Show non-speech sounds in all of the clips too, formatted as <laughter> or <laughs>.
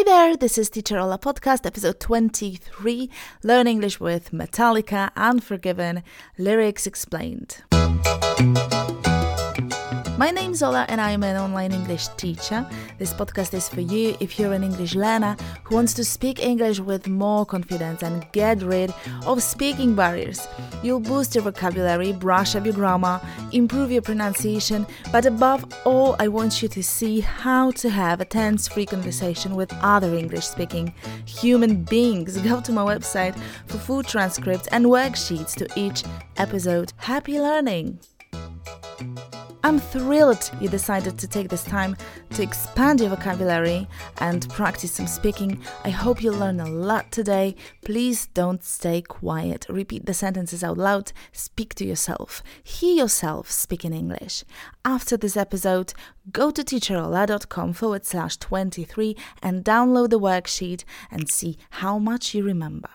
Hey there, this is Teacher Ola Podcast, episode 23 Learn English with Metallica, Unforgiven, Lyrics Explained. My name is Ola and I am an online English teacher. This podcast is for you if you're an English learner who wants to speak English with more confidence and get rid of speaking barriers. You'll boost your vocabulary, brush up your grammar, improve your pronunciation, but above all, I want you to see how to have a tense free conversation with other English speaking human beings. <laughs> Go to my website for full transcripts and worksheets to each episode. Happy learning! I'm thrilled you decided to take this time to expand your vocabulary and practice some speaking. I hope you learn a lot today. Please don't stay quiet. Repeat the sentences out loud. Speak to yourself. Hear yourself speak in English. After this episode, go to teacherola.com forward slash 23 and download the worksheet and see how much you remember.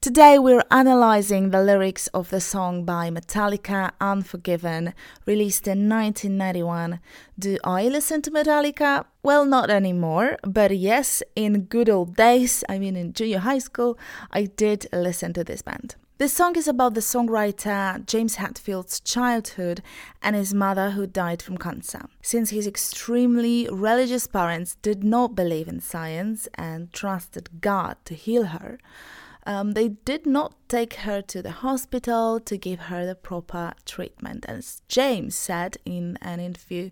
Today we're analyzing the lyrics of the song by Metallica Unforgiven, released in 1991. Do I listen to Metallica? Well, not anymore, but yes, in good old days, I mean in junior high school, I did listen to this band. This song is about the songwriter James Hetfield's childhood and his mother who died from cancer. Since his extremely religious parents did not believe in science and trusted God to heal her, um, they did not take her to the hospital to give her the proper treatment. As James said in an interview,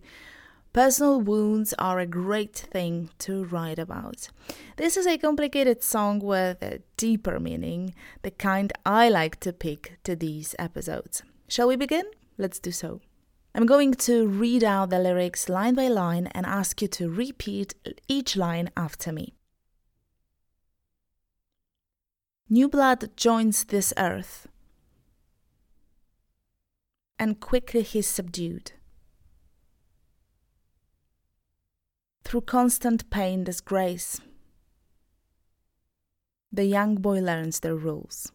personal wounds are a great thing to write about. This is a complicated song with a deeper meaning, the kind I like to pick to these episodes. Shall we begin? Let's do so. I'm going to read out the lyrics line by line and ask you to repeat each line after me. New blood joins this earth, and quickly he's subdued. Through constant pain, disgrace, the young boy learns their rules.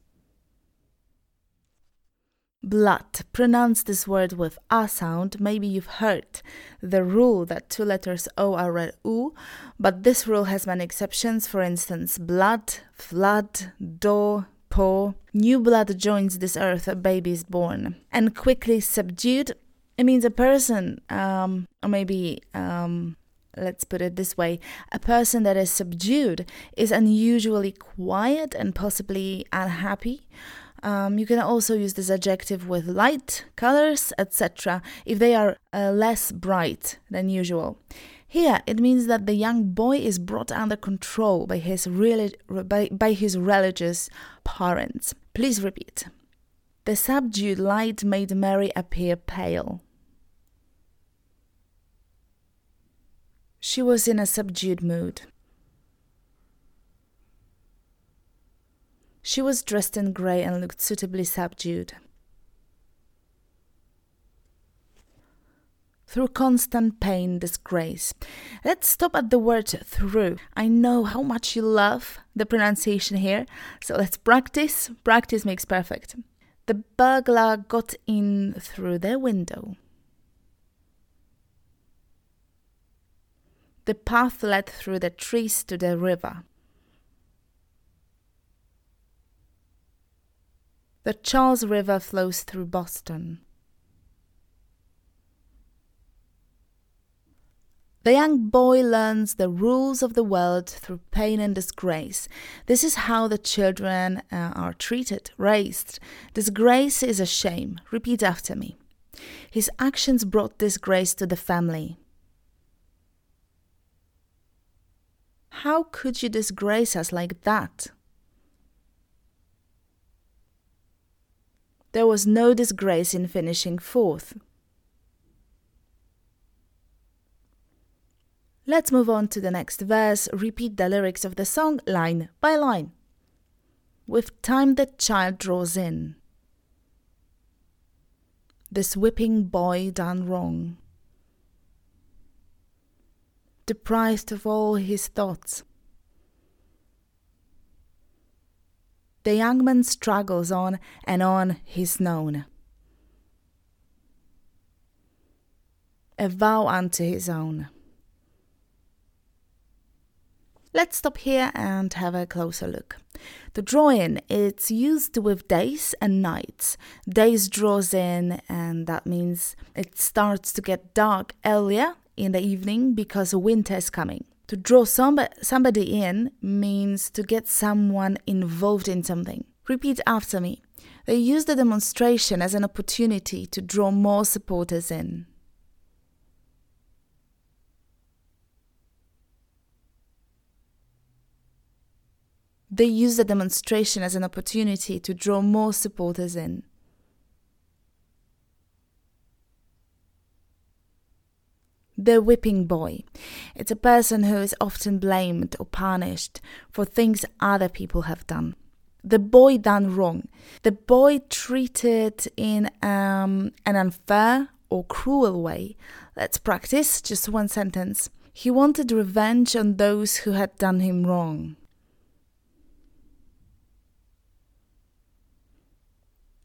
Blood. Pronounce this word with a sound. Maybe you've heard the rule that two letters O are read U, but this rule has many exceptions. For instance, blood, flood, do, po. New blood joins this earth, a baby is born. And quickly subdued, it means a person, um, or maybe um, let's put it this way a person that is subdued is unusually quiet and possibly unhappy um, you can also use this adjective with light, colors, etc., if they are uh, less bright than usual. Here, it means that the young boy is brought under control by his, relig- by, by his religious parents. Please repeat. The subdued light made Mary appear pale. She was in a subdued mood. She was dressed in grey and looked suitably subdued. Through constant pain, disgrace. Let's stop at the word through. I know how much you love the pronunciation here, so let's practice. Practice makes perfect. The burglar got in through their window. The path led through the trees to the river. The Charles River flows through Boston. The young boy learns the rules of the world through pain and disgrace. This is how the children uh, are treated, raised. Disgrace is a shame. Repeat after me. His actions brought disgrace to the family. How could you disgrace us like that? There was no disgrace in finishing fourth. Let's move on to the next verse. Repeat the lyrics of the song line by line. With time the child draws in. This whipping boy done wrong. Deprived of all his thoughts. The young man struggles on and on he's known. A vow unto his own. Let's stop here and have a closer look. The drawing it's used with days and nights. Days draws in and that means it starts to get dark earlier in the evening because winter is coming. To draw somebody in means to get someone involved in something. Repeat after me. They use the demonstration as an opportunity to draw more supporters in. They use the demonstration as an opportunity to draw more supporters in. The whipping boy. It's a person who is often blamed or punished for things other people have done. The boy done wrong. The boy treated in um, an unfair or cruel way. Let's practice just one sentence. He wanted revenge on those who had done him wrong.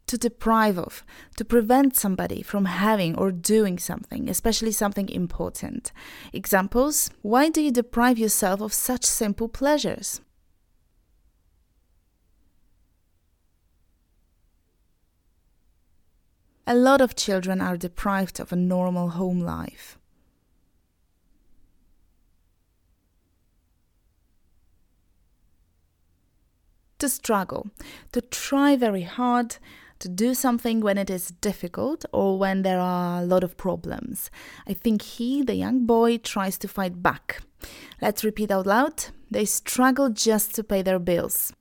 To deprive of, to prevent somebody from having or doing something, especially something important. Examples Why do you deprive yourself of such simple pleasures? A lot of children are deprived of a normal home life. To struggle, to try very hard, to do something when it is difficult or when there are a lot of problems. I think he, the young boy, tries to fight back. Let's repeat out loud. They struggle just to pay their bills.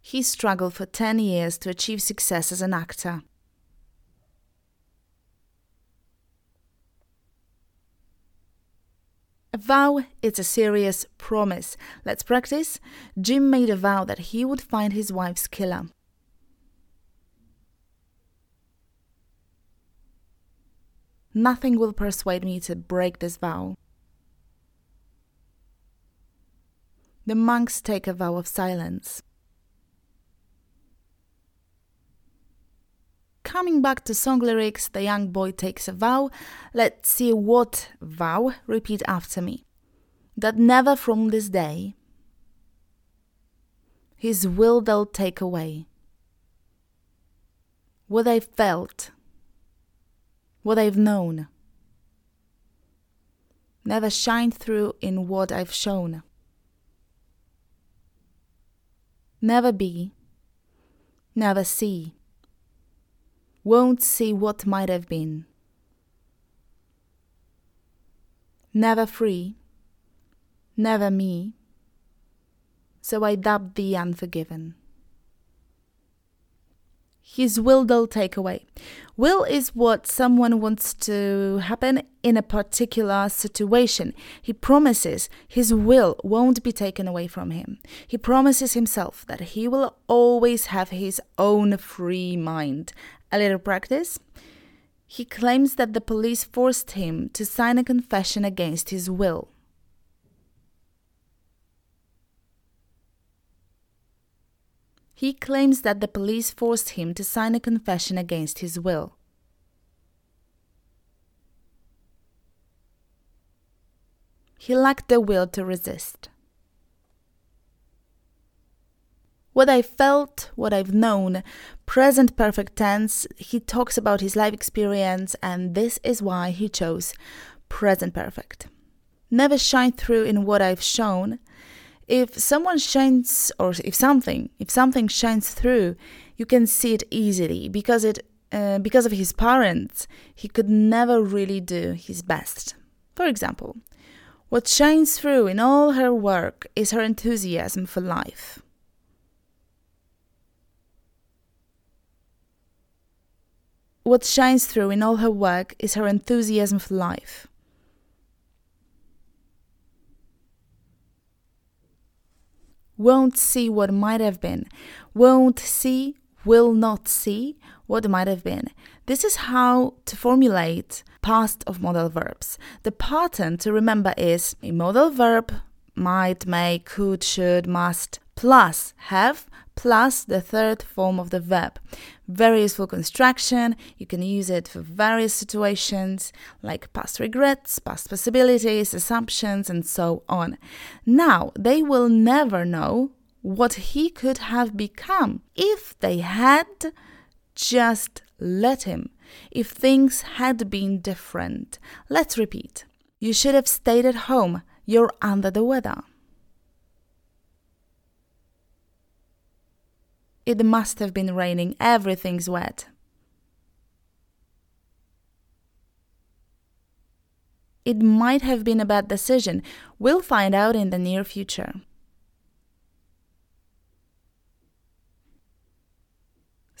He struggled for 10 years to achieve success as an actor. A vow is a serious promise. Let's practice. Jim made a vow that he would find his wife's killer. Nothing will persuade me to break this vow. The monks take a vow of silence. Coming back to song lyrics, the young boy takes a vow. Let's see what vow. Repeat after me. That never from this day his will they'll take away. What I've felt, what I've known, never shine through in what I've shown. Never be, never see won't see what might have been. Never free, never me, so I dub thee unforgiven. His will they'll take away. Will is what someone wants to happen in a particular situation. He promises his will won't be taken away from him. He promises himself that he will always have his own free mind a little practice. He claims that the police forced him to sign a confession against his will. He claims that the police forced him to sign a confession against his will. He lacked the will to resist. What I felt, what I've known, present perfect tense, he talks about his life experience, and this is why he chose present perfect. Never shine through in what I've shown. If someone shines, or if something, if something shines through, you can see it easily because it, uh, because of his parents, he could never really do his best. For example, what shines through in all her work is her enthusiasm for life. What shines through in all her work is her enthusiasm for life. Won't see what might have been. Won't see, will not see what might have been. This is how to formulate past of modal verbs. The pattern to remember is a modal verb might, may, could, should, must, plus have, plus the third form of the verb. Very useful construction. You can use it for various situations like past regrets, past possibilities, assumptions, and so on. Now, they will never know what he could have become if they had just let him, if things had been different. Let's repeat. You should have stayed at home. You're under the weather. It must have been raining. Everything's wet. It might have been a bad decision. We'll find out in the near future.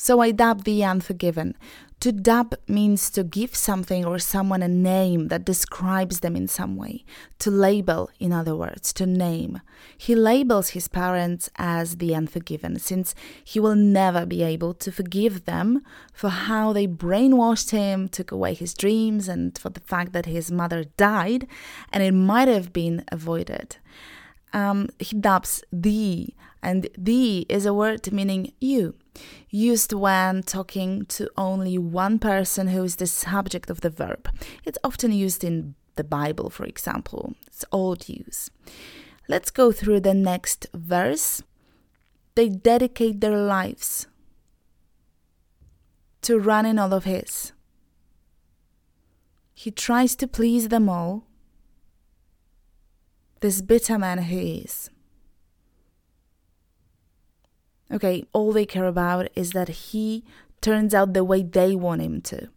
So I dub thee unforgiven. To dub means to give something or someone a name that describes them in some way. To label, in other words, to name. He labels his parents as the unforgiven, since he will never be able to forgive them for how they brainwashed him, took away his dreams, and for the fact that his mother died, and it might have been avoided. Um, he dubs thee, and thee is a word meaning you used when talking to only one person who is the subject of the verb. It's often used in the Bible, for example. It's old use. Let's go through the next verse. They dedicate their lives to running all of his. He tries to please them all. This bitter man he is. Okay, all they care about is that he turns out the way they want him to.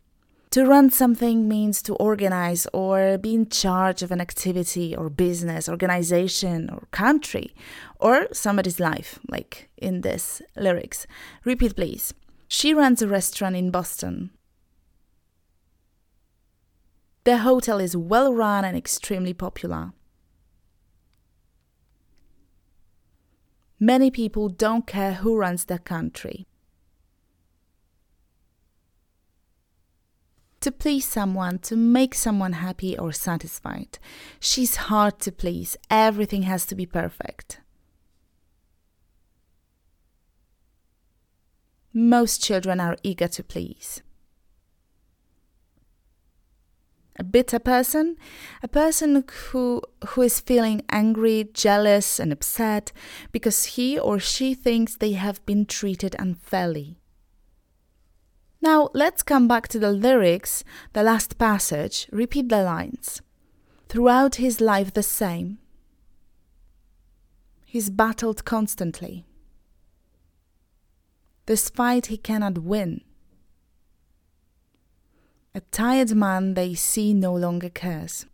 To run something means to organize or be in charge of an activity or business, organization or country or somebody's life, like in this lyrics. Repeat, please. She runs a restaurant in Boston. The hotel is well run and extremely popular. Many people don't care who runs the country. To please someone, to make someone happy or satisfied. She's hard to please. Everything has to be perfect. Most children are eager to please a bitter person, a person who who is feeling angry, jealous and upset because he or she thinks they have been treated unfairly. Now, let's come back to the lyrics, the last passage, repeat the lines. Throughout his life the same. He's battled constantly. This fight he cannot win. A tired man they see no longer cares.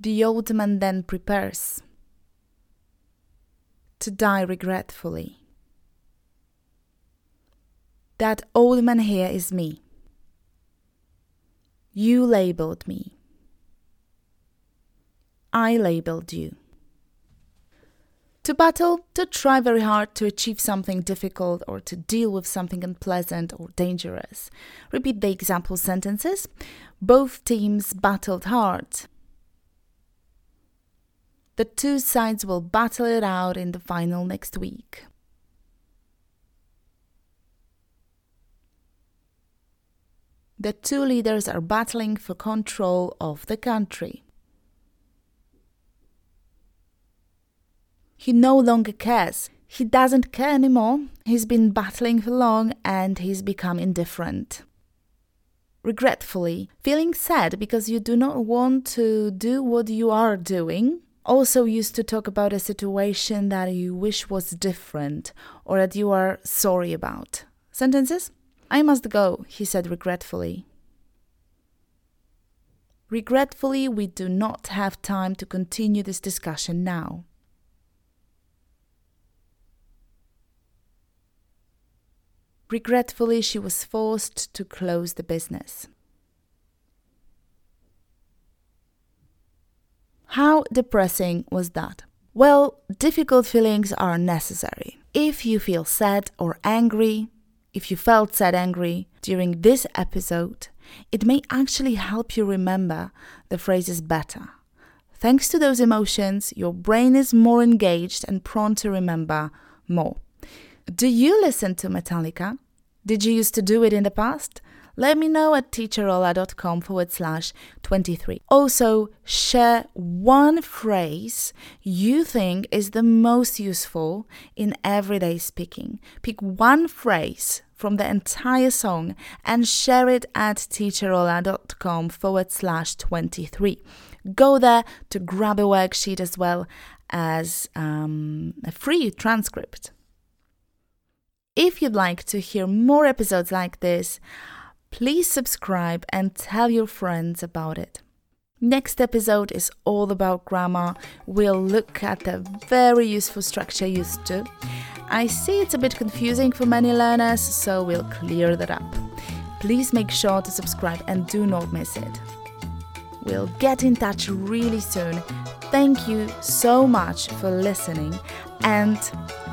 The old man then prepares to die regretfully. That old man here is me. You labeled me. I labeled you. To battle, to try very hard to achieve something difficult or to deal with something unpleasant or dangerous. Repeat the example sentences. Both teams battled hard. The two sides will battle it out in the final next week. The two leaders are battling for control of the country. He no longer cares. He doesn't care anymore. He's been battling for long and he's become indifferent. Regretfully, feeling sad because you do not want to do what you are doing. Also, used to talk about a situation that you wish was different or that you are sorry about. Sentences? I must go, he said regretfully. Regretfully, we do not have time to continue this discussion now. Regretfully, she was forced to close the business. How depressing was that? Well, difficult feelings are necessary. If you feel sad or angry, if you felt sad angry during this episode, it may actually help you remember the phrases better. Thanks to those emotions, your brain is more engaged and prone to remember more. Do you listen to Metallica? Did you used to do it in the past? Let me know at teacherola.com forward slash 23. Also, share one phrase you think is the most useful in everyday speaking. Pick one phrase from the entire song and share it at teacherola.com forward slash 23. Go there to grab a worksheet as well as um, a free transcript. If you'd like to hear more episodes like this, please subscribe and tell your friends about it. Next episode is all about grammar. We'll look at the very useful structure used to. I see it's a bit confusing for many learners, so we'll clear that up. Please make sure to subscribe and do not miss it. We'll get in touch really soon. Thank you so much for listening, and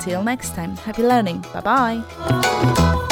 till next time, happy learning. Bye bye.